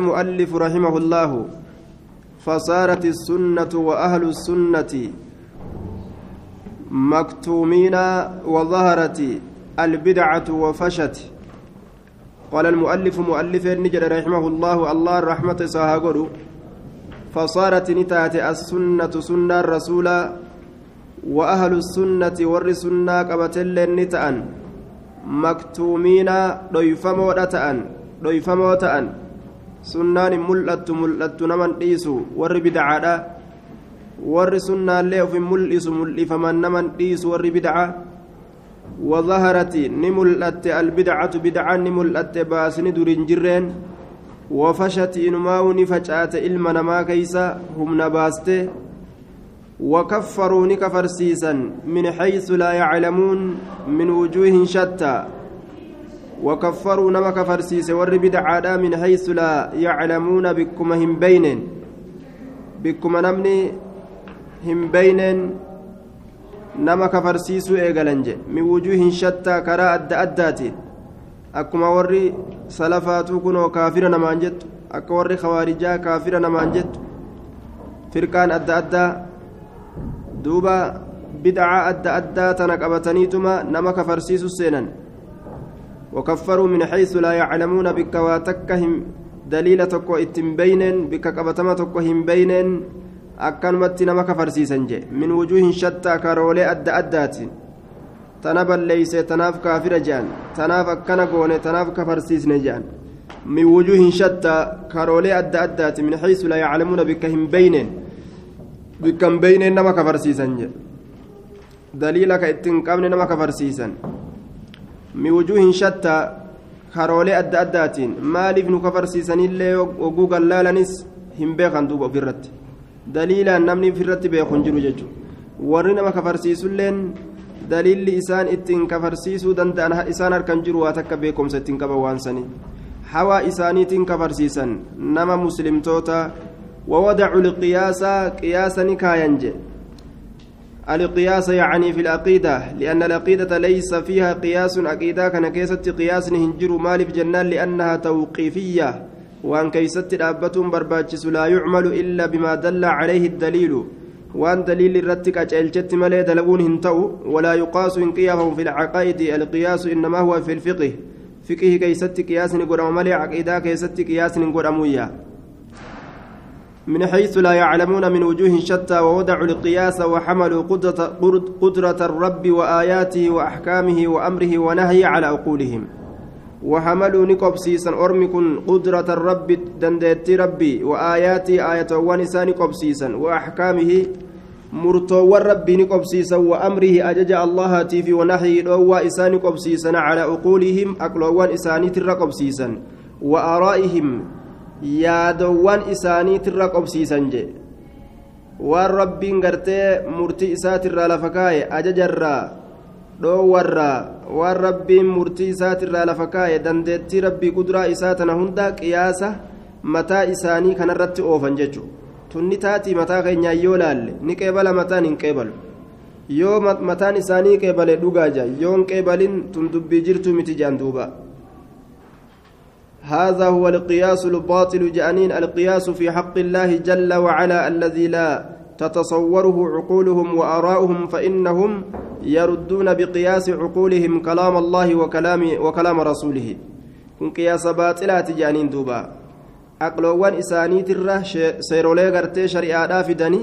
المؤلف رحمه الله فصارت السنة وأهل السنة مكتومين وظهرت البدعة وفشت. قال المؤلف مؤلف النجر رحمه الله الله الرحمة ساهقر فصارت نتات السنة سنة الرسول وأهل السنة ور سنة قبتل نتأن مكتومين ضيفمو تأن ضيفمو تأن. Sunnaan hin mul'attu mul'attu naman dhiisu warri bidcaadha warri sunnaallee of hin mul'isu mul'ifaman naman dhiisu warri bidca وظهرت نملت البدعة بدعة نملت باسن درين جرين وفشت إنماو نفجأت إلما نما كيسا هم نباسته وكفروا نكفر سيسا من حيث لا يعلمون من وجوه شتى وكفروا نما كفرسيس ور بدعادا من حيث لا يعلمون بكم هم بين بكم نمني هم بين نما كفرسيس ايغلنج من وجوه شتى كرا أد أداتي. أكما وري سلفاتو كنو كافر نمان جت. أكا وري خوارجا كافر نمان جت. فرقان أد أدا دوبا بدعة أد أدا تنقبتنيتما نما كفرسيس سينن. وكفروا من حيث لا يعلمون بك واتكهم دليل تكو اتم بينن بك قبتما تكو هم بينن nama kafarsiisan jee min wujuuhin shattaa karoolee adda addaati tana balleeyse tanaaf kaafira je'an tanaaf akkana goone tanaaf kafarsiisne je'an min wujuuhin shattaa karoolee adda addaati min xaysu laa yaclamuuna bikka hin beyneen bikka hin beyneen nama kafarsiisan jee daliila ka ittiin qabne nama kafarsiisan وجوه شتى كارولي أدى أداتين مالف نكفرسيسن اللي وقوق اللالنس هم بيخان دوبا في الرت دليلا نمني في الرت بيخون جرو ججو ورنا ما كفرسيسو لين دليل إسان إتين كفرسيسو دندان إسان أركن جرو واتك بيكم ستين كبا وانسني حوا إسانيتين كفرسيسن نما مسلم توتا ووضعوا القياس قياسا كاينجي القياس يعني في العقيدة لأن العقيدة ليس فيها قياس عقيدة كان كيست قياس هنجر مالف جنان لأنها توقيفية وأن كيست أبة برباتشس لا يعمل إلا بما دل عليه الدليل وأن دليل الرتك أجلجت ملي دلبون هنتو ولا يقاس انقيافهم في العقائد القياس إنما هو في الفقه فقه كيست قياس نقول ملي عقيدة كيست قياس أمويا من حيث لا يعلمون من وجوه شتى ووضعوا القياس وحملوا قدرة, قدرة الرب وآياته وأحكامه وأمره ونهي على عقولهم. وحملوا نقبسيسا أرمكن قدرة الرب دندت ربي وآياته آية ونسان قبسيسا وأحكامه مرتو الرب نقبسيسا وأمره أجج الله تيفي ونهي لو إسان قبسيسا على عقولهم أقلوان إساني ترقبسيسا وآرائهم yaadowwan isaaniitirra qobsiisan jee. Waan rabbiin gartee murtii isaatirraa lafa kaaye ajajarraa dhoowwarraa waan rabbiin murtii isaatirraa lafa kaaye dandeettii rabbii kuduraa isaa tana hunda qiyaasa mataa isaanii kanarratti oofan jechuudha tunni taatii mataa keenyaan yoo laalle ni qeebala mataan hin qeebalu. Yoo mataan isaanii qeebale dhugaa jaa yoo hin qeebalin tun dubbii jirtuu miti jaan duuba. هذا هو القياس الباطل جانين القياس في حق الله جل وعلا الذي لا تتصوره عقولهم وآراؤهم فإنهم يردون بقياس عقولهم كلام الله وكلام وكلام رسوله. كن قياس باطلات جانين دوبا. أقلوان إساني تره سيرولي غرتي شريعة فدني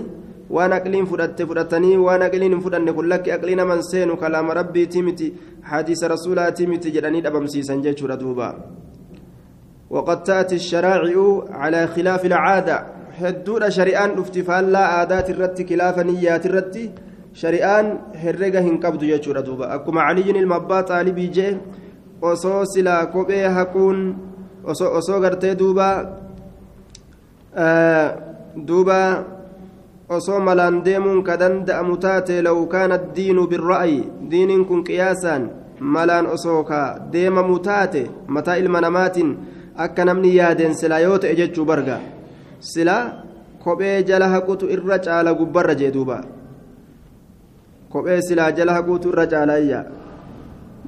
waan aqliin fudhatte fudhatanii waan aqliin hin fudhanne kun lakki aqlii naman seenu kalaama rabbiitii miti hadiisa rasuulaatii miti jedhanii dhabamsiisan jechuudha duuba وقد تأتي الشرائع على خلاف العادة هدود شريان افتفال لا عادات الرت خلاف نيات الرت شريان هرقة هنقبض يجور دوبا أكما علي المبا طالبي جي osoo silaa kophee haquun osoo gartee duuba duuba osoo malaan deemuun ka danda'amu taate law kaana addiinu birra'yi diiniin kun qiyaasaan malaan osoo ka deemamu taate mataa ilma namaatiin akka namni yaadeen silaa yoo ta'e jechuu barga silaa kophee jala haqutu irra caala gubbarra jee duuba kophee silaa jala haquutu irra caalayya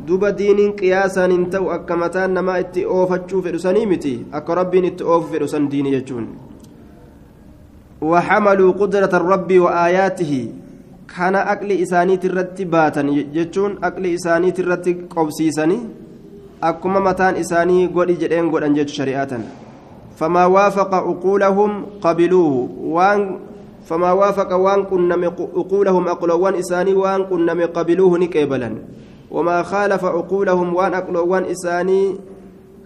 duba diiniin qiyaasaan hin ta'u akka mataan namaa itti oofachuu fedhu sanii miti akka rabbiin itti oofu fedhu san diini jechuun وحملوا قدرة الرب وآياته كان أقل إساني ترتي باتن جتشون أقل إساني ترتي قبسيسني أكما متان إساني قد جدين قد أنجت شريعة فما وافق عقولهم قبلوه وان فما وافق وان كنا عقولهم أقلوان إساني وان كنا قبلوه نكيبلا وما خالف عقولهم وان أقلوان إساني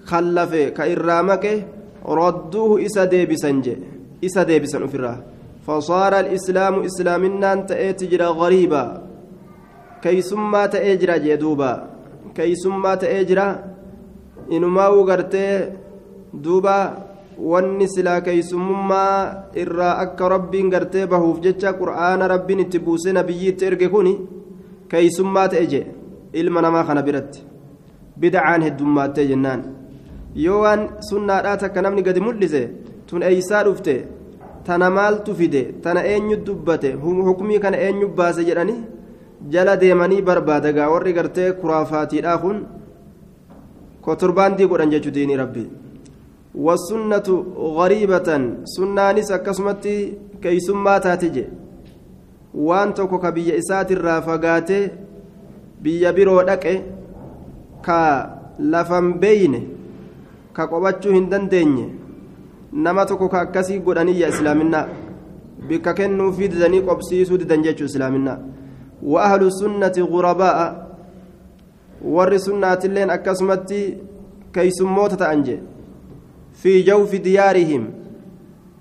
خلف كإرامك ردوه إسا ديبسنج إسا ديبسن أفراه فصار الإسلام إسلامنا تأتجر غريبا كي ثم تأجر keeysummaa ta'ee jira. Inumaa uu gartee duuba wanni silaa keeysummaa irraa akka rabbiin gartee bahuuf jecha qur'aana rabbiin itti buusee nabiyyiitti erge kun keeysummaa ta'e jee ilma namaa kana biratti. Bidacaan heddummaattee jennaan. Yoo waan sunnaadhaa takka namni gadi mul'ise tun eeysaa dhufte tana maaltu fide tana eenyu dubbate hukumii kana eenyu baase jedhanii jala deemanii barbaada gaa warri gartee kuraafaatiidhaa kun kotorbaandii godhan jechuu diinii rabbi. Wasunnatu gariibatan sunnaanis akkasumatti keeysummaa taatije waan tokko ka biyya isaatirraa fagaate biyya biroo dhaqe ka lafan beeyne ka qobachuu hin dandeenye nama tokko ka akkasii godhaniyya islaaminaa. Bikka kennuufi didanii qobsiisuu didan jechuu islaaminaa. وأهل السنة غرباء ور سنة اللين أكسمتي كي سموتة أنجي في جوف ديارهم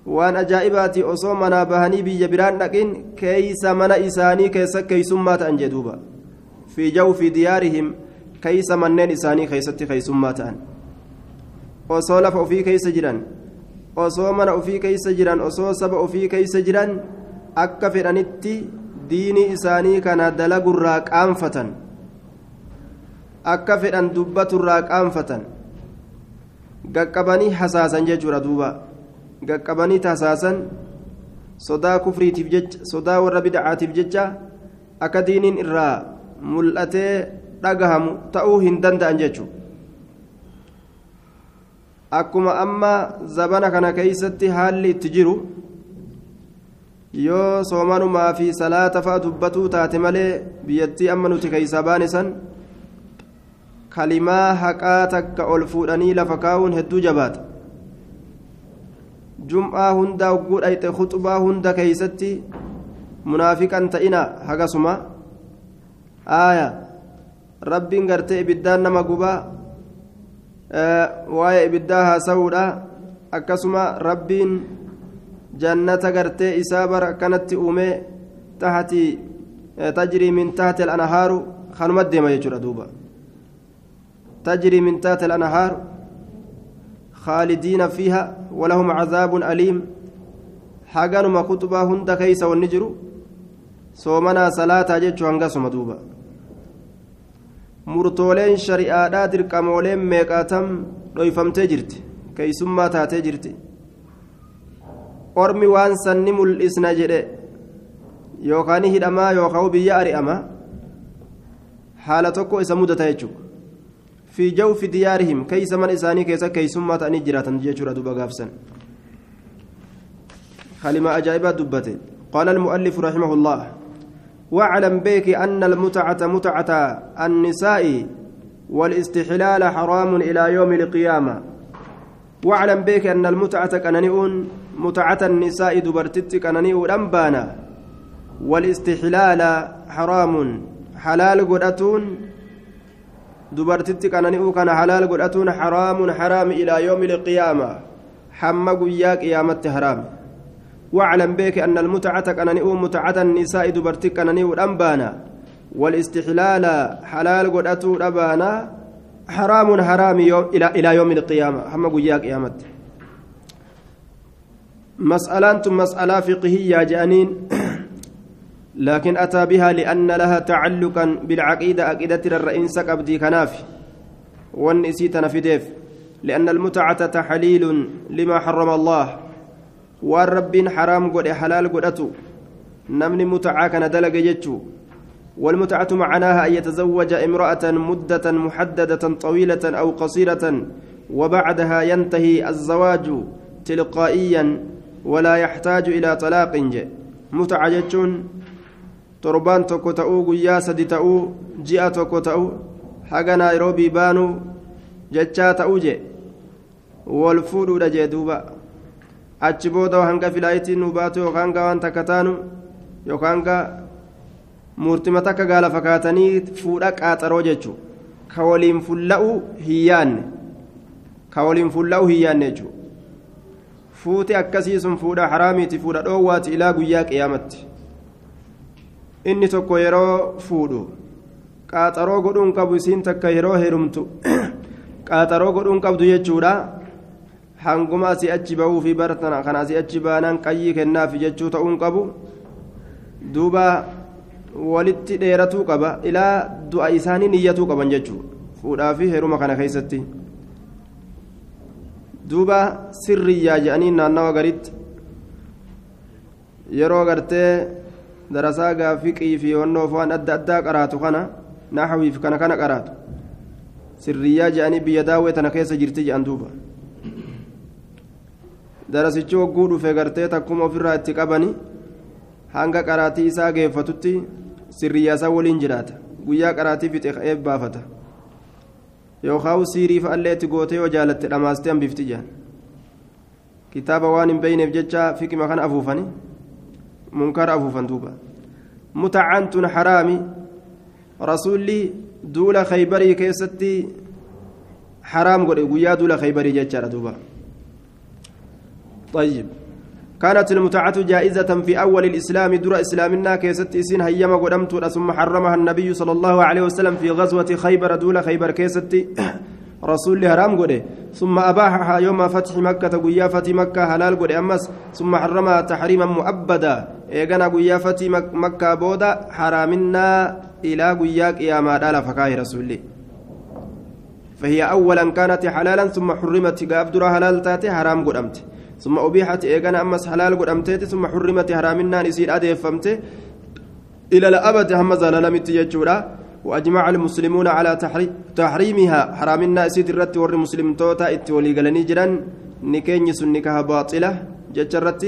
ajaa'ibaati osoo manaa bahanii biyya biraan dhaqin keeysa mana isaanii keessa keeysummaa ta'an jedhuuba fi jawfi diyaarihim keeysa manneen isaanii keeysatti keeysummaa ta'an osoo lafa ofii keeysa jiran osoo mana ofii keeysa jiran osoo saba ofii keeysa jiran diinii isaanii kana dalagurraa qaanfatan akka fedhan dubbaturraa qaanfatan gaqqabanii hasaasan jechuudha duuba. Gaqqabanii hasaasan sodaa kufriitiif jecha sodaa warra bid'aatiif jecha akka diiniin irraa mul'atee dhagahamu ta'uu hin danda'an jechuudha. Akkuma amma zabana kana keeysatti haalli itti jiru yoo soomanumaa fi salaata fa'a dubbatuu taate malee biyyattii amma nuti keeysaa baane san kalimaa haqaa takka ol fuudhanii lafa kaa'uun hedduu jabaata jum'aa hunda hogguu dhayxe khuxubaa hunda keeysatti munaafiqan ta'ina hagasuma aaya rabbiin gartee ibiddaan nama gubaa waa'ee ibiddaa haasa'uudha akkasuma rabbiin isaa bara akkanatti uumee tahati tajrii min tahti al-anhaaru kanuma deema jechuudha duuba تجري من تحت الأنهار خالدين فيها ولهم عذاب أليم حقنما كتبا هند كيس والنجر صومنا صلاة جتشو هنقسم دوبا murtooleen shari'aadhaa dirqamooleen meeqaatam dhoyfamtee jirti keeysummaa taatee jirti ormi waan sanni mul'isna jedhe yookaan hidhamaa yookaan biyya ari'ama haala tokko isa mudata jechuudha. في جوف ديارهم كيس من إساني كيس كيسما تأني جراتا جيشورا دوبا غافسا كلمة أجائبة دبته قال المؤلف رحمه الله واعلم بك أن المتعة متعة النساء والاستحلال حرام إلى يوم القيامة واعلم بك أن المتعة كننئون متعة النساء دبرتت كننئون أنبانا والاستحلال حرام حلال قدأتون dubartitti qanani'uu kana halaal godhatuun haraamun haraami ilaa yoomi ilqiyaama hamma guyyaa qiyaamatti haraami واعلم بك أن المتعة كننئو متعة النساء دبرتك كننئو أنبانا والاستحلال حلال قدأتو أبانا حرام حرام يوم إلى إلى يوم القيامة. هم قيا قيامة. مسألة مسألة فقهية جانين. لكن أتى بها لأن لها تعلقا بالعقيدة عقيدة الرئيس قبدي كناف. والنسيت نفديف. لأن المتعة تحليل لما حرم الله. والرب حرام قد حلال قدأتو نمني متعة كان دلق والمتعة معناها أن يتزوج امرأة مدة محددة طويلة أو قصيرة وبعدها ينتهي الزواج تلقائيا ولا يحتاج إلى طلاق متعة جتون ta'uu haga naayiroobii baanuu jechaa ta'uu je wal fuudhuudha jee duuba achi booda hanga filaayitiin nu baatu yookaan gaa waan takka taanu yookaan gaa murtima takka gaala fakkaatanii fuudha qaaxaroo jechuun ka waliin fulla'uu hin yaanne ka waliin fulla'uu hin yaanne jechuudha fuuti akkasii sun fuudha haraamiiti fuudha dhoowwaati ilaa guyyaa qiyaamatti. inni tokko yeroo fuudhu. Qaaxaroo godhuun qabu isiin takka yeroo heerumtu qaaxaroo godhuun qabdu jechuudha. Hanguma asii achi bahuu fi bartana kan asii achi baanaan qayyii kennaafi jechuu ta'uun qabu. Duuba walitti dheeratuu qaba. Ilaa du'a isaanii niyyatuu qaban jechuudha. Fuudhaa fi heeruma kana keessatti. Duuba sirriyyaa jedhanii naannawa garitti. Yeroo gartee. darasaa gaafiqii fi wannoof waan adda addaa qaraatu kana naxwiif kana kana qaraatu. Sirriyyaa je'anii biyya daawwee tana keessa jirti je'an duuba. Darasichi hogguu dhufe gartee takkuma ofirraa itti qabani hanga qaraatii isaa geeffatutti sirriyyaa isaa waliin jiraata guyyaa qaraatii fixe eebbaafata yookaan siirii fa'allee itti gootee yoo jaalatte dhamaastee hambifti jedhan kitaaba waan hin beeyneef jecha fiqima kana afuufanii. munkara afuufan duuba mutacantun haraami rasuulli duula khaybarii keessatti haraam godhe guyyaa duula khaybarii jechaadha duuba طيب كانت المتعة جائزة في أول الإسلام در إسلامنا كيست إسين هيما قدمت ثم حرمها النبي صلى الله عليه وسلم في غزوة خيبر دول خيبر كيست رسول هرام قده ثم أباحها يوم فتح مكة قيا فتح مكة حلال قده أمس ثم حرمها تحريما مؤبدا. إيغانا قيا فتح مكة بودا حرامنا إلى قيا قياما دالا فكاه رسولي. فهي أولا كانت حلالا ثم حرمت. قابدرا حلال تاتي حرام قدمت ثم أبيحت إيغانا أمس حلال قدمت ثم حرمت حرامنا نسير أديفمت إلى الأبد هم زلالمت يجورا وأجمع المسلمون على تحريمها حرام الناس الرت ور مسلم توتا اتولي قالني جران نكين سنكها باطلة جترت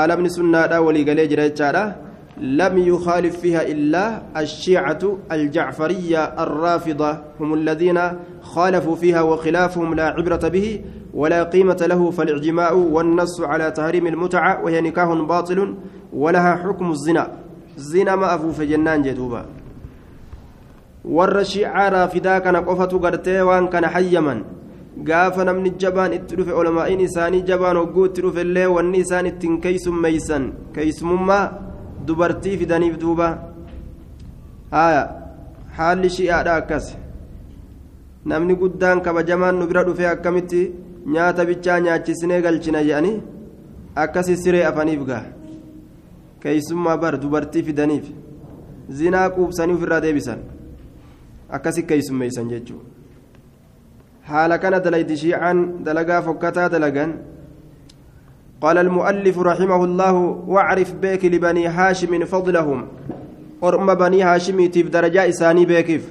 آلم سنة ولي قالي جرا لم يخالف فيها إلا الشيعة الجعفرية الرافضة هم الذين خالفوا فيها وخلافهم لا عبرة به ولا قيمة له فالإعجماء والنص على تحريم المتعة وهي نكاه باطل ولها حكم الزنا زنا ما أفو في جنان جدوبا raafidaa kana qofatu gartee waan kana hayyaman gaafa namni jabaan itti dhufe olmaa'iin isaanii jabaan hogguu itti dhufe illee wanni isaan ittiin keeysummeeysan keeysumummaa dubartii fidaniif duuba. Haya haalli shi'aadha akkas. Namni guddaan kabajamaan nu bira dhufe akkamitti nyaata bichaa nyaachisnee galchina jedhanii akkasi siree afaniif gaa. Keeysummaa bar dubartii fidaniif. Zinaa quubsanii ofirraa deebisan. Akkasi keeysummeeysan jechuu haala kana dalayti shiican dalagaa fokkataa dalagan قال المؤلف رحمه الله واعرف بيك لبني هاشم فضلهم. أرم بني هاشم تف درجة إساني بيكف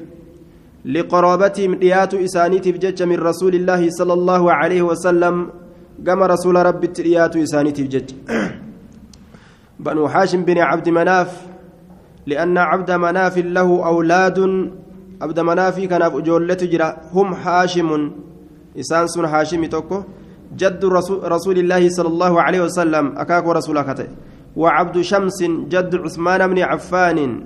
لقرابتهم ديات إساني تفجج من رسول الله صلى الله عليه وسلم. قام رسول رب التريات إساني تفجج بنو هاشم بن عبد مناف. لأن عبد مناف له أولاد. abda manaafii kanaaf ijoolletu jira hum haashimun isaan sun haashimi tokko jaddu rasuulillaahi sala allahu aleyhi wasalam akaakoo rasuula kate وعبد شمس جد عثمان بن عفان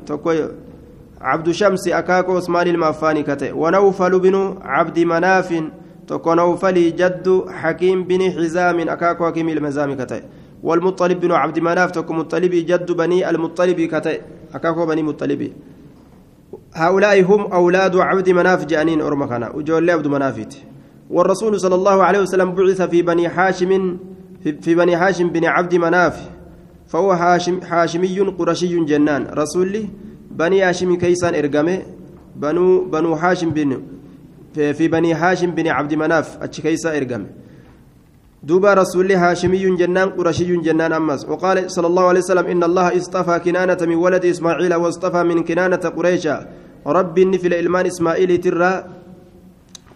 عبد شمس أكاكو عثمان المعفاني كته ونوفل بن عبد مناف تكو نوفلي جد حكيم بن حزام أكاكو حكيم المزام كته والمطلب بن عبد مناف تكو مطلب جد بني المطلب كته أكاكو بني مطلبي هؤلاء هم أولاد عبد مناف جانين أرمخنا وجول عبد منافت والرسول صلى الله عليه وسلم بعث في بني حاشم في بني هاشم بن عبد مناف فهو هاشم حاشمي قرشي جنان. رسول بني هاشم كيسان إرقمه بنو بنو هاشم بن في, في بني هاشم بن عبد مناف أتش كيسا إرقمه دوبا رسول هاشمي جنان قرشي جنان أمس وقال صلى الله عليه وسلم إن الله اصطفى كنانة من ولد إسماعيل واصطفى من كنانة قريشا. ربي نفل إلمان إسماعيل ترى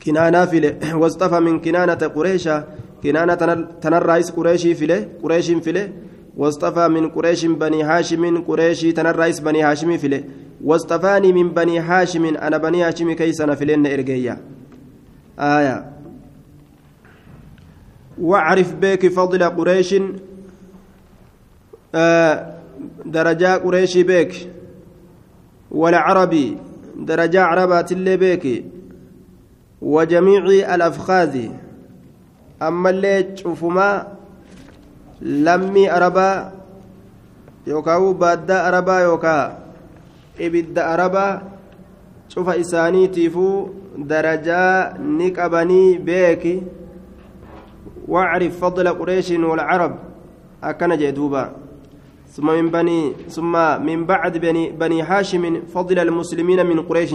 كنانة فيل واصطفى من كنانة قريشا. كنانة تنر رئيس قريشي فيل قريش فيل واصطفى من قريش بني هاشم. قريشي تنر رئيس بني هاشم فيل واصطفاني من بني هاشم. أنا بني هاشم كيسنا فيلن إرجيا آية. واعرف بك فضل قريش. آه درجة قريش بك والعربي درجة عربات اللي بك وجميع الأفخاذ. أما اللي تشوفما لمي أربا يوكاو بادا أربا يوكا ibidda araba cufa isaaniitiifuu darajaa ni qabanii beeki واعرف فضل قريش والعرب أكن جدوبا. ثم من بني ثم من بعد بني بني هاشم فضل المسلمين من قريش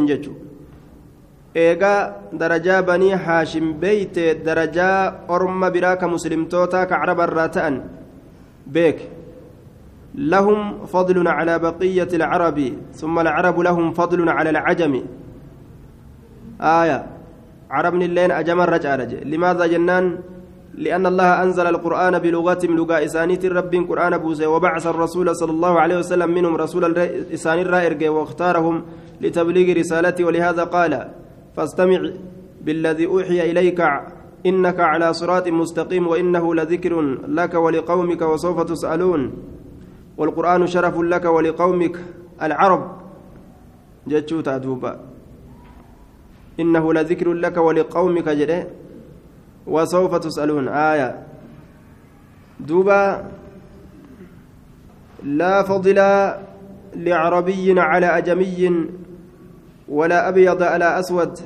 جتو إيجا درجة بني هاشم بيت درجة أرم براك مسلم توتا كعرب الراتان بيك لهم فضل على بقية العرب ثم العرب لهم فضل على العجم آية عربني اللين أجمع رجال لماذا جنان لأن الله أنزل القرآن بلغة لغة إسانيت الرب قرآن بوسى وبعث الرسول صلى الله عليه وسلم منهم رسول إساني الرائر واختارهم لتبليغ رسالته ولهذا قال فاستمع بالذي أوحي إليك إنك على صراط مستقيم وإنه لذكر لك ولقومك وسوف تسألون والقرآن شرف لك ولقومك العرب جتشوتا دوبا إنه لذكر لك ولقومك جده وسوف تسألون آية دوبا لا فضل لعربي على أجمي ولا أبيض على أسود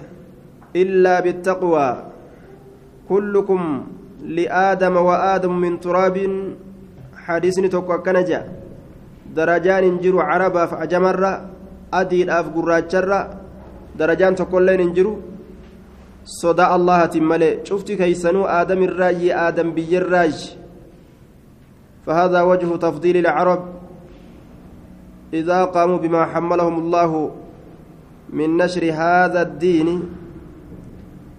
إلا بالتقوى. كلكم لآدم وآدم من تراب. حديثني توقع كنجا درجان انجرو عربا فأجمر أدي الأف قراجر درجان تقول انجرو صدى الله تملي. شفت كيسنو آدم الرأي آدم بي الراج فهذا وجه تفضيل العرب. إذا قاموا بما حملهم الله من نشر هذا الدين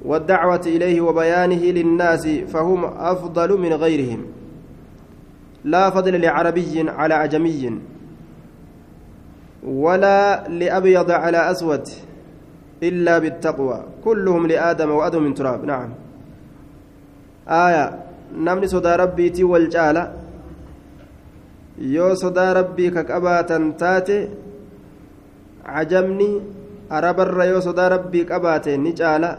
والدعوة إليه وبيانه للناس فهم أفضل من غيرهم. لا فضل لعربي على عجمي ولا لأبيض على أسود إلا بالتقوى. كلهم لآدم وآدم من تراب. نعم. آية. نمني صدى ربي تي والجالة yoo sodaa rabbii ka qabaatan taate cajamni arabarra yoo sodaa rabbii qabaate ni caala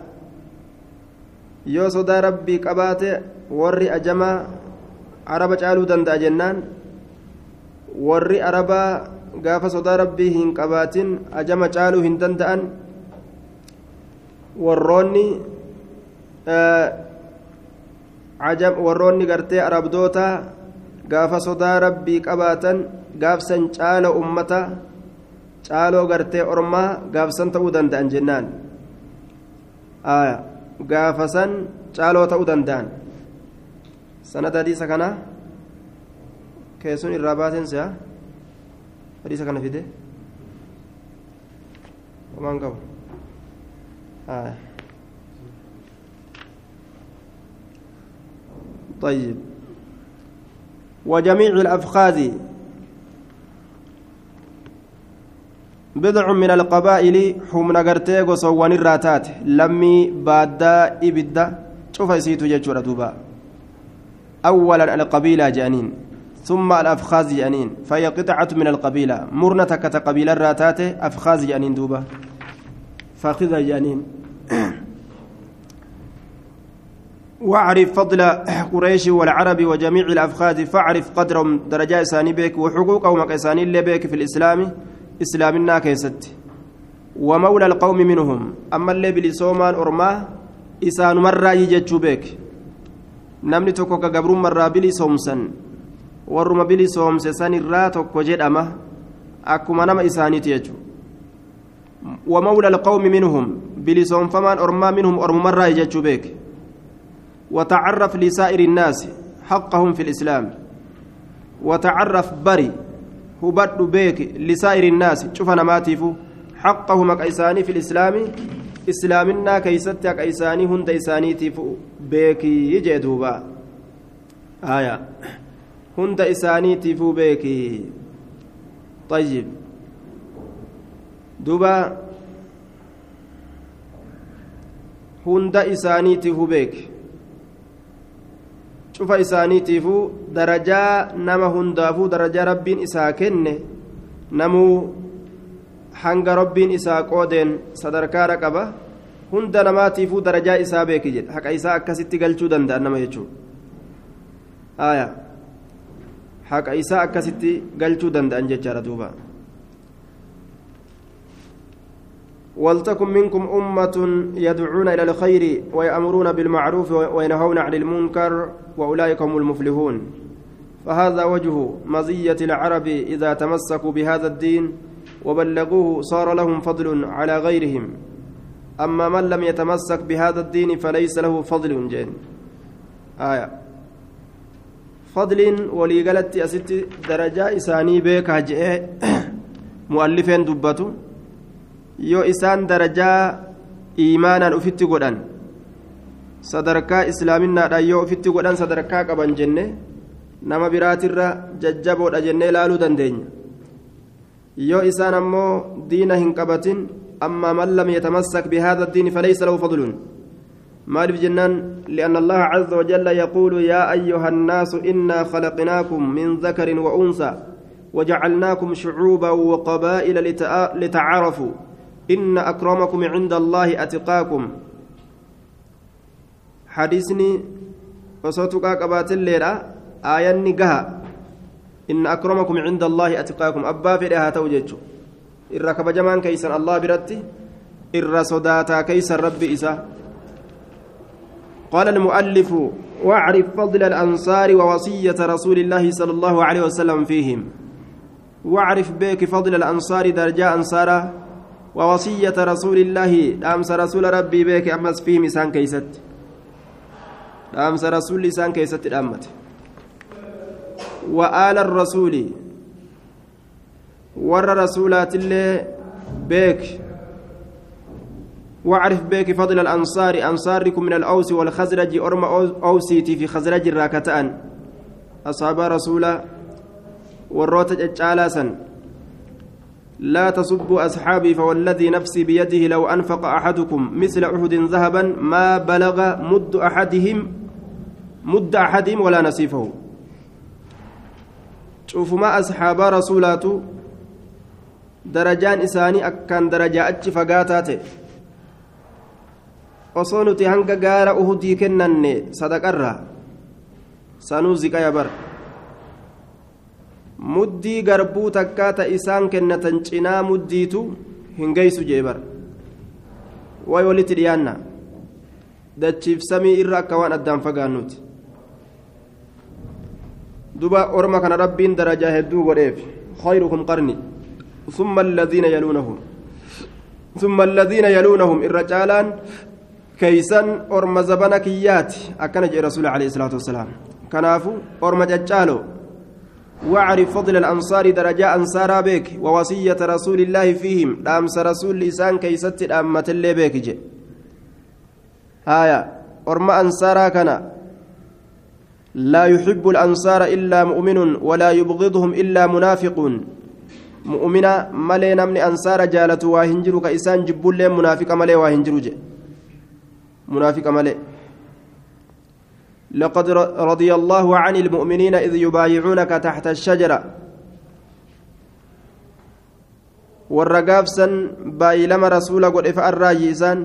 yoo sodaa rabbii qabaate warri ajamaa araba caaluu danda'a jennaan warri arabaa gaafa sodaa rabbii hin qabaatin ajama caaluu hin danda'an warroonni warroonni gartee arabdoota gaafa sodaa rabbii qabaatan gaafsan caala ummata caaloo gartee ormaa gaafsan ta'uu danda'an jennaan gaafasan caaloo ta'uu danda'an sanada hadiisa kana keessun irraa baateen si'a hadiisa kana fide homaan qabu طيب وجميع الأفخاذ بضع من القبائل هم نغرتي غصوان الراتات. لمي بادا إبدا شوف يسيتو جيتشورا دوبا أولا القبيلة جانين. ثم الأفخاذ جانين. فهي قطعة من القبيلة. مرنة كتقبيلة الراتات. أفخاذ جانين دوبا. فاخذة جانين. واعرف فضل قريش والعرب وجميع الأفخاذ. فاعرف قدرهم. درجات إساني بك وحقوقهم كإساني اللي بك في الإسلام. ومولى القوم منهم أما اللي بلسومان أرماه إسان مرة يجتشو بك namni tokko ka gabrummarraa bilisoomsan warruma bilisoomse san irraa tokko jedhama akkuma nama isaaniiti القوم منهم بلسون فمان أرما منهم أرمى مرة يجتشو بك وتعرف لسائر الناس حقهم في الإسلام وتعرف بري الناس شوف أنا ما تيفو حقهم أكيساني في الإسلام إسلامنا كيست أكيساني هند إساني تيفو بيك يجي دوبا آية هند إساني تيفو بيك طيب دوبا هند إساني تيفو بيك cufa isaaniitiifuu darajaa nama hundaafuu darajaa rabbiin isaa kenne namuu hanga rabbiin isaa qoodeen sadarkaadha qaba hunda namaatiifuu darajaa isaa beeki jedha haqa isaa akkasitti galchuu danda'an nama jechuudha haqa isaa akkasitti galchuu danda'an jechaadha duuba. ولتكن منكم أمة يدعون إلى الخير ويأمرون بالمعروف وينهون عن المنكر وأولئك هم المفلحون. فهذا وجه مزية العرب إذا تمسكوا بهذا الدين وبلغوه صار لهم فضل على غيرهم. أما من لم يتمسك بهذا الدين فليس له فضل جين. آية. فضل ولي قالت أست درجة إساني بك مؤلفين دبته yoo isaan darajaa iimaanaan ufitti godhan sadarkaa islaaminaadhaan yoo ufitti godhan sadarkaa qaban jenne nama biraatirra jajjaboodha jennee ilaaluu dandeenya yoo isaan ammoo diina hin qabatin amma man lam yatamassak bihaada diini falaysa lahu fadlun مالف جنان لأن الله عز وجل يقول يا أيها الناس إنا خلقناكم من ذكر وأنثى وجعلناكم شعوبا وقبائل لتعارفوا إن أكرمكم عند الله أتقاكم. حديثني وصوتك قبات الليلة آياني قها إن أكرمكم عند الله أتقاكم. أبا في لها توجج إرى كبجمان كيسا الله برتي إرى صداتا كيسا ربي إسا. قال المؤلف واعرف فضل الأنصار ووصية رسول الله صلى الله عليه وسلم فيهم. واعرف بك فضل الأنصار درجاء أنصاره ووصية رسول الله أمس رسول ربي بك أمس فيه مسان كيست. أمس رسول لسان كيست الأمت وآل الرسول ور رسولات الله بك واعرف بك فضل الأنصار أنصاركم من الأوس والخزرج أرم أوسيتي في خزرج الراكتان. أصحاب رسول وروت جالسا لا تسبوا أصحابي فوالذي نفسي بيده لو أنفق أحدكم مثل أحد ذهبا ما بلغ مد أحدهم مد أحدهم ولا نصيفه شوف ما أصحاب رسولات درجان إساني أكان درجة أتش فقاتات osoo nuti hanga gaara uhudii kennanne sadaqarra sanuu ziqaya bara muddii garbuu takkaata isaan kennatan cinaa muddiitu hin geessu jee bara way walitti dhiyaanna dachiif samii irra akka waan addaan fagaannuuti duba orma kana rabbiin darajaa hedduu godheef khayrukum qarni ثم الذين يلونهم ثم الذين يلونهم الرجالان كيسن أرم زبنكيات أكن رسول عليه الصلاة والسلام كنافو أرم ججالو واعرف فضل الأنصار درجة أنصارا بك ووصية رسول الله فيهم. دامس رسول لسان كيست أمة اللي بك جي. هايا أرمى أنصارا كان. لا يحب الأنصار إلا مؤمن ولا يبغضهم إلا منافق مؤمنا ملي نمني أنصار جالة واهنجر كإسان جبول منافق ملي واهنجر جي. منافق ملي. لقد رضي الله عن المؤمنين إذ يبايعونك تحت الشجرة والرقافسا بايلما رسول قد إفأر رايسان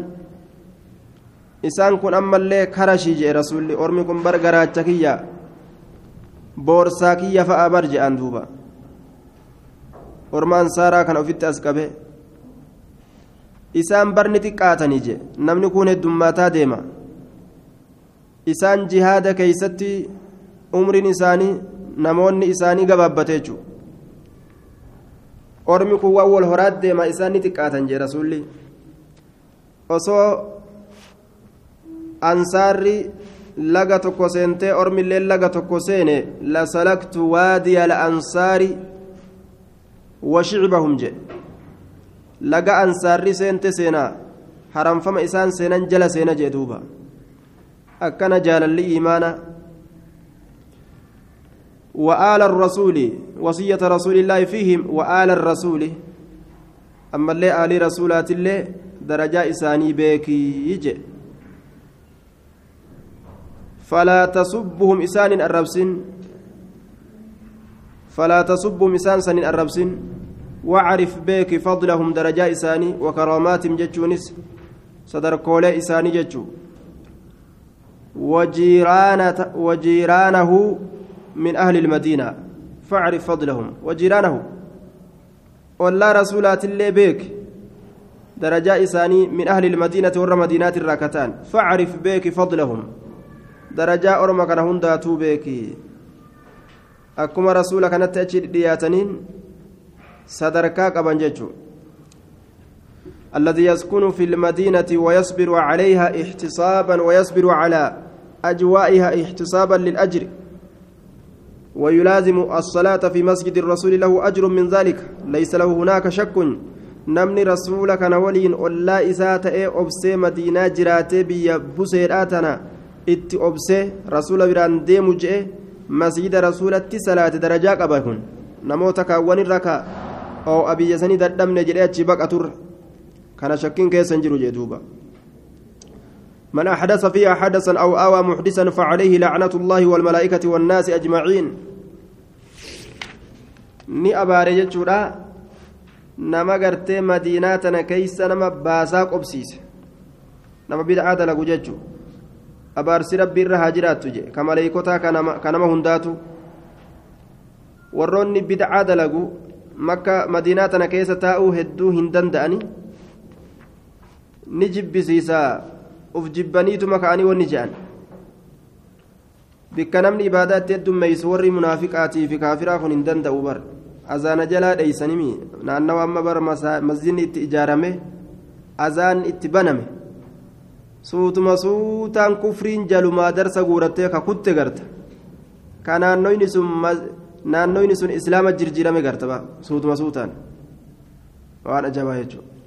isaan kun ammallee karashii jee rasuulli ormi kun bar garaacha kiyya boorsaa kiyya fa'a bar je'an duuba orma ansaaraa kana ofitti as qabe isaan barni xiqqaatanii je namni kun heddummaataa deema isaan jihaada keeysatti umriin isaanii namoonni isaanii gabaabbate jechuudha ormi kun waan wal horaat deema isaan ni xiqqaatan jee rasuulli. Osoo ansaarri laga tokko seentee ormillee laga tokko seene lasalaktu waadiya al'ansaari wa shicbahum jedhe laga ansaarri seente seenaa haramfama isaan seenan jala seena jee duuba akkana jaalalli iimaana وآل الرسول وصية رسول الله فيهم وآل الرسول. أما اللي آل رسولات الله درجة إساني بيكي يجي. فلا تصبهم إسان الربسن. فلا تصبهم إسان سن الربسن. واعرف بك فضلهم درجة إساني وكراماتهم جتشونس. صدر كولي إساني جتشو. وجيرانة وجيرانه من أهل المدينة فاعرف فضلهم. وجيرانه ولا رسولات اللي بك درجة إساني من أهل المدينة ور مدينات الراكتان. فاعرف بك فضلهم. درجة أرمى كان هنداتو بك أكما رسولك كانت أجد دياتنين sadarkaa qaban jechuun الذي يسكن في المدينة ويصبر عليها احتسابا ويصبر على أجوائها احتسابا للأجر. ويلازم الصلاة في مسجد الرسول له أجر من ذلك. ليس له هناك شك. نمني رسولك نولين ألا إسات إيه أبسي مدينة جراتي بيا بسيراتنا إتي أبسي رسول بران ديمو مسجد رسولة صلاة درجة أباكن نموتك oo abiyya sanii dadhabne jedhee achi baqaturra kana shakkiin keessa hin jiru jee duuba من أحدث فيها حدثا أو آوى محدثا فعليه لعنة الله والملائكة والناس أجمعين ni abaare jechuudha nama gartee madiinaa tana keeysa nama baasaa qobsiise nama bid'aa dalagu jechuu abaarsi rabbi irra haa jiraattu je ka maleeykotaa ka nama hundaatu warroonni bid'aa dalagu makka madiinaa tana keessa taa'uu hedduu hin danda'ani ni jibbisiisaa uf jibbaniituma ka'anii wanni je'an bikka namni ibaadaa itti heddummeeysu warri munaafiqaatii fi kaafiraa kun hin danda'u bar azaana jalaa dheeysanimi naannawa amma bar masjidni itti ijaarame azaan itti baname suutuma suutaan kufriin jalumaa darsa guurattee ka kutte garta ka naannoyni sun naannoyni sun islaama jirjiirame gartaba suutuma suutaan waan ajabaa jechuudha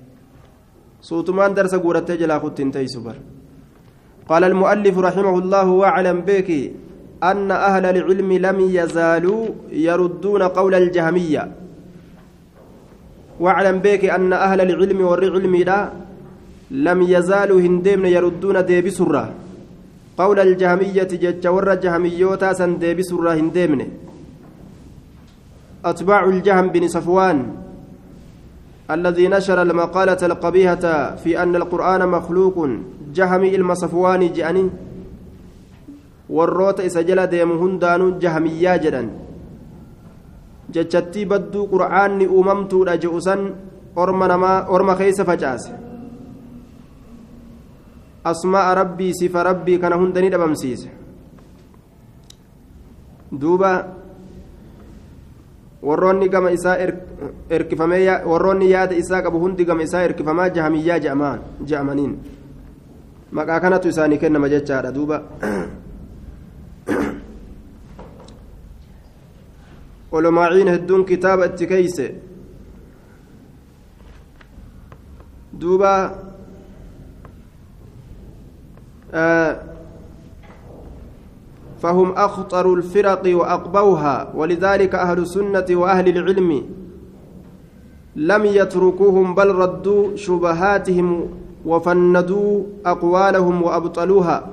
guurattee jalaa kutti hin teeysu bar قال المؤلف رحمه الله واعلم بك أن أهل العلم لم يزالوا يردون قول الجهمية واعلم بك أن أهل العلم والعلم لا لم يزالوا هندمن يردون ديب سرة قول الجهمية جج ور جهميوتا سن ديب سرة هندمن أتباع الجهم بن صفوان الذي نشر المقالة القبيحة في أن القرآن مخلوق جهمي المصفوان جأني warroota isa jala deemu hundaanuu jahamiyyaa jedhan jechattii badduu qur'aanni uumamtuudha je'u san orma namaa orma keeysa facaase asmaa'a rabbii sifa rabbii kana hunda ni dhabamsiise duuba warroonni gama isaa erkifamee warroonni yaada isaa qabu hundi gama isaa erkifamaa jahamiyyaa je'amaniin maqaa kanatu isaanii kennama jechaadha duuba ولماعين هدون كتاب اتكيس دوبا آه فهم أخطر الفرق وأقبوها ولذلك أهل السنة وأهل العلم لم يتركوهم بل ردوا شبهاتهم وفندوا أقوالهم وأبطلوها.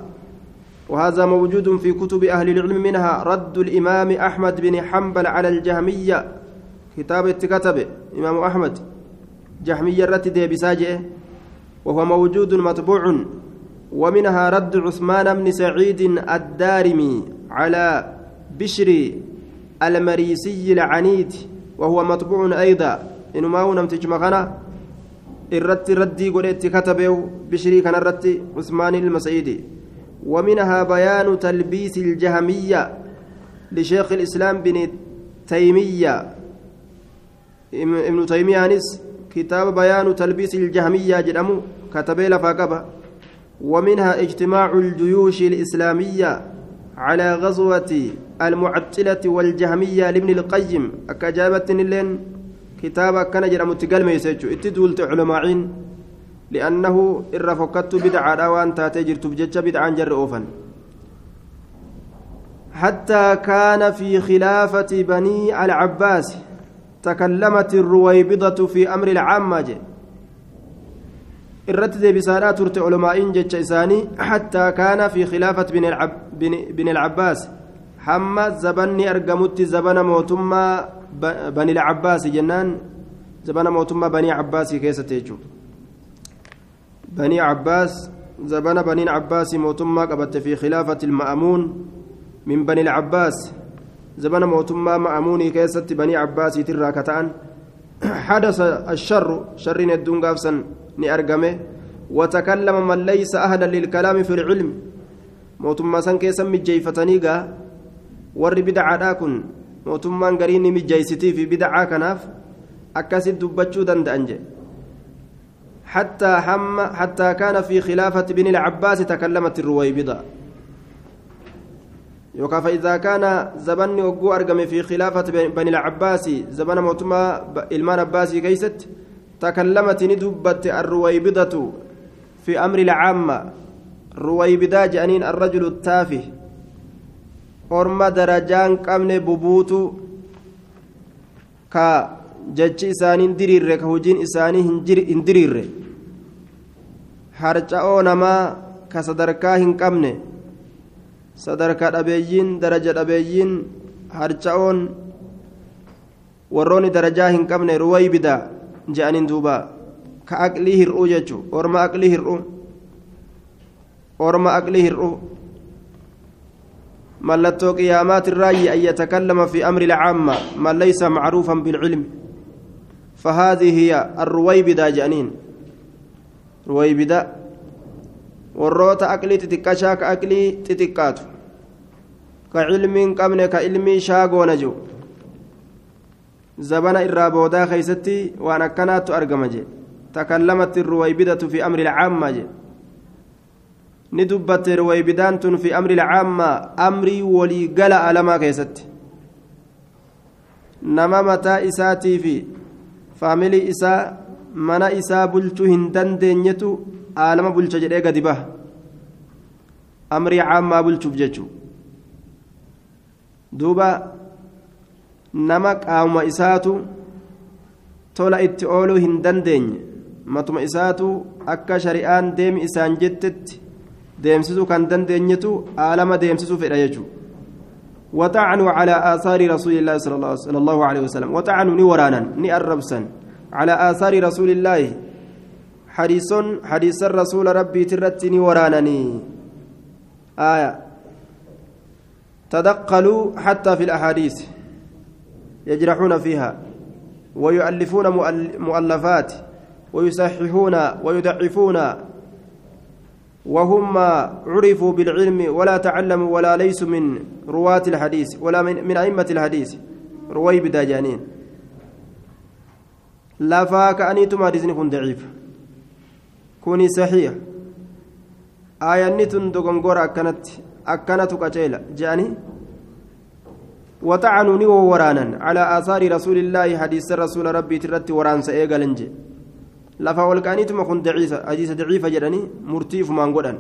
وهذا موجود في كتب أهل العلم منها رد الإمام أحمد بن حنبل على الجهمية كتاب كتب إمام أحمد جهمية رتد بساجئه وهو موجود مطبوع. ومنها رد عثمان بن سعيد الدارمي على بشر المريسي العنيد وهو مطبوع أيضا. إنما هو نمتج مغنى الرت ردي قلت كتبه بشري كان الرت عثمان المسعيدي ومنها بيان تلبيس الجهمية لشيخ الإسلام بن تيمية. إبن تيمية أنس كتاب بيان تلبيس الجهمية جدمو كتبه لفاقبة. ومنها اجتماع الجيوش الإسلامية على غزوة المعطلة والجهمية لابن القيم. أكجابت لين كتابا كان جرى متقل ما يسجو اتدولت علماء لأنه إرفقت بدعة وأن تاتجر تبجج بدعا جر أوفا حتى كان في خلافة بني العباس تكلمت الرويبضة في أمر العامة. Irratti deebisaadhaa turte olomaa'iin jecha isaanii hattaa kaana fi khilaafat bin ilcabbaas hamma zabanni argamutti zabana mootummaa bani ilcabbaasi jennaan zabana mootummaa banii cabbaasii keessatti jechuudha banii cabbaas zabana baniin cabbaasii mootummaa qabatte fi khilaafati ilma'amuun min bani ilcabbaas zabana mootummaa ma'amuunii keessatti banii cabbaasiitirraa ka ta'an حدث الشر شر الدون قافسا ni argame watakallama man laysa ahlan lilkalaami fi lcilm mootummaa san keessa mijjeeyfatanii gaa warri bidacadhaa kun mootummaan garii ni mijjeeysitii fi bidacaa kanaaf akkasit dubbachuu danda'an jedhe حتى حم حتى كان في خلافة بن العباس تكلمت الرويبضة يوكا فإذا كان زبن وقو أرقم في خلافة بني العباس زبن موتما إلمان عباسي كيست تكلمت ندبت الرويبضة في أمر العامة رويبدا جانين الرجل التافه أرمى درجان قمن ببوتو كا diriirre ka hojiin isaanii hin diriirre harca'oo namaa ka sadarkaa hin qabne sadarkaa dhabeeyyiin daraja dhabeeyyiin harca'oon warroonni darajaa hin qabne ruwaybidaa je'aniin duuba ka aqlii hir'uu jechuun orma aqlii hir'uu orma aqlii hir'uu mallattoo qiyaamaati irraayi an yatakallama fi amri lcaamma man laysa macruufan bilcilmi فهذه هي الرويبدة جانين رويبدة warroota aqlii xixiqqashaa ka aqlii xixiqqaatu ka cilmiin qabne ka waan akkanaattu argama jee takallamatti ruwaybidatu fi amri lcaammaa jee ni dubbatte ruwaybidaan tun fi amri lcaammaa amrii walii gala alamaa keessatti nama mataa isaatii fi faamilii isaa mana isaa bulchuu hin dandeenyetu aalama bulcha jedhee gadi baha amrii caammaa bulchuuf jechuu duuba nama qaama isaatu tola itti ooluu hin dandeenye matuma isaatu akka shari'aan deemi isaan jettetti deemsisuu kan dandeenyetu aalama deemsisuu fedha jechuu وطعنوا على آثار رسول الله صلى الله عليه وسلم وطعنوا نورانا نأربسا على آثار رسول الله حديث حديث الرسول ربي ترتني ورانني آية تدقلوا حتى في الأحاديث يجرحون فيها ويؤلفون مؤلفات ويصححون ويضعفون وهم عرفوا بالعلم ولا تعلموا ولا ليسوا من رواة الحديث ولا من, من أئمة الحديث رويب داجانين لا فاك أنيتم حديثني كن ضعيف. كوني صحيح. آية نتن دغنغور أكنت أكنت كتيلة جاني؟ وطعنوا ني ورانا على آثار رسول الله حديث رسول ربي ترت وران سيغلنج لفا والكانيتم كن ضعيفة حديث ضعيفة جدني مرتيف مانغودان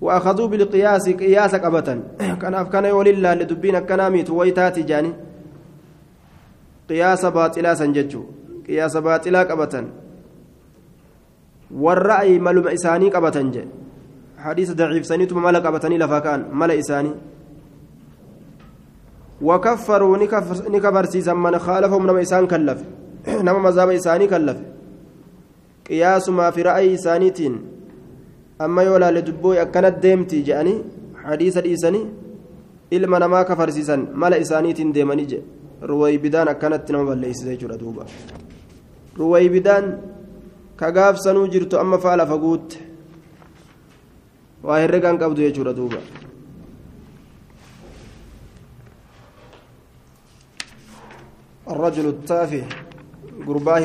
وأخذوا بالقياس قياس قبة كان أفكان ولله لدبين كناميت ويتاتي جاني. قياس باطلا سنججو. قياس باطلا قبة والرأي ملوم إساني قبة حديث ضعيف سنيتم ملك قبتني لفا كان إساني. وكفروا نكفر سيسا من خالفهم نما إسان كلف نما مذهب إساني كلف قياس ما في رأي إسانيتين أما يولا لدبوي أكنت ديمتي جاني حديث الإساني ilma namaa kafarsiisan mala isaaniitiin deemanii je ruwaybidaan akkanatti nama balleeysise jechuudha duuba ruwaybidaan ka gaafsanuu jirtu amma faa lafa guutte waa herregaan qabdu jechuudha duuba الرجل التافه قرباه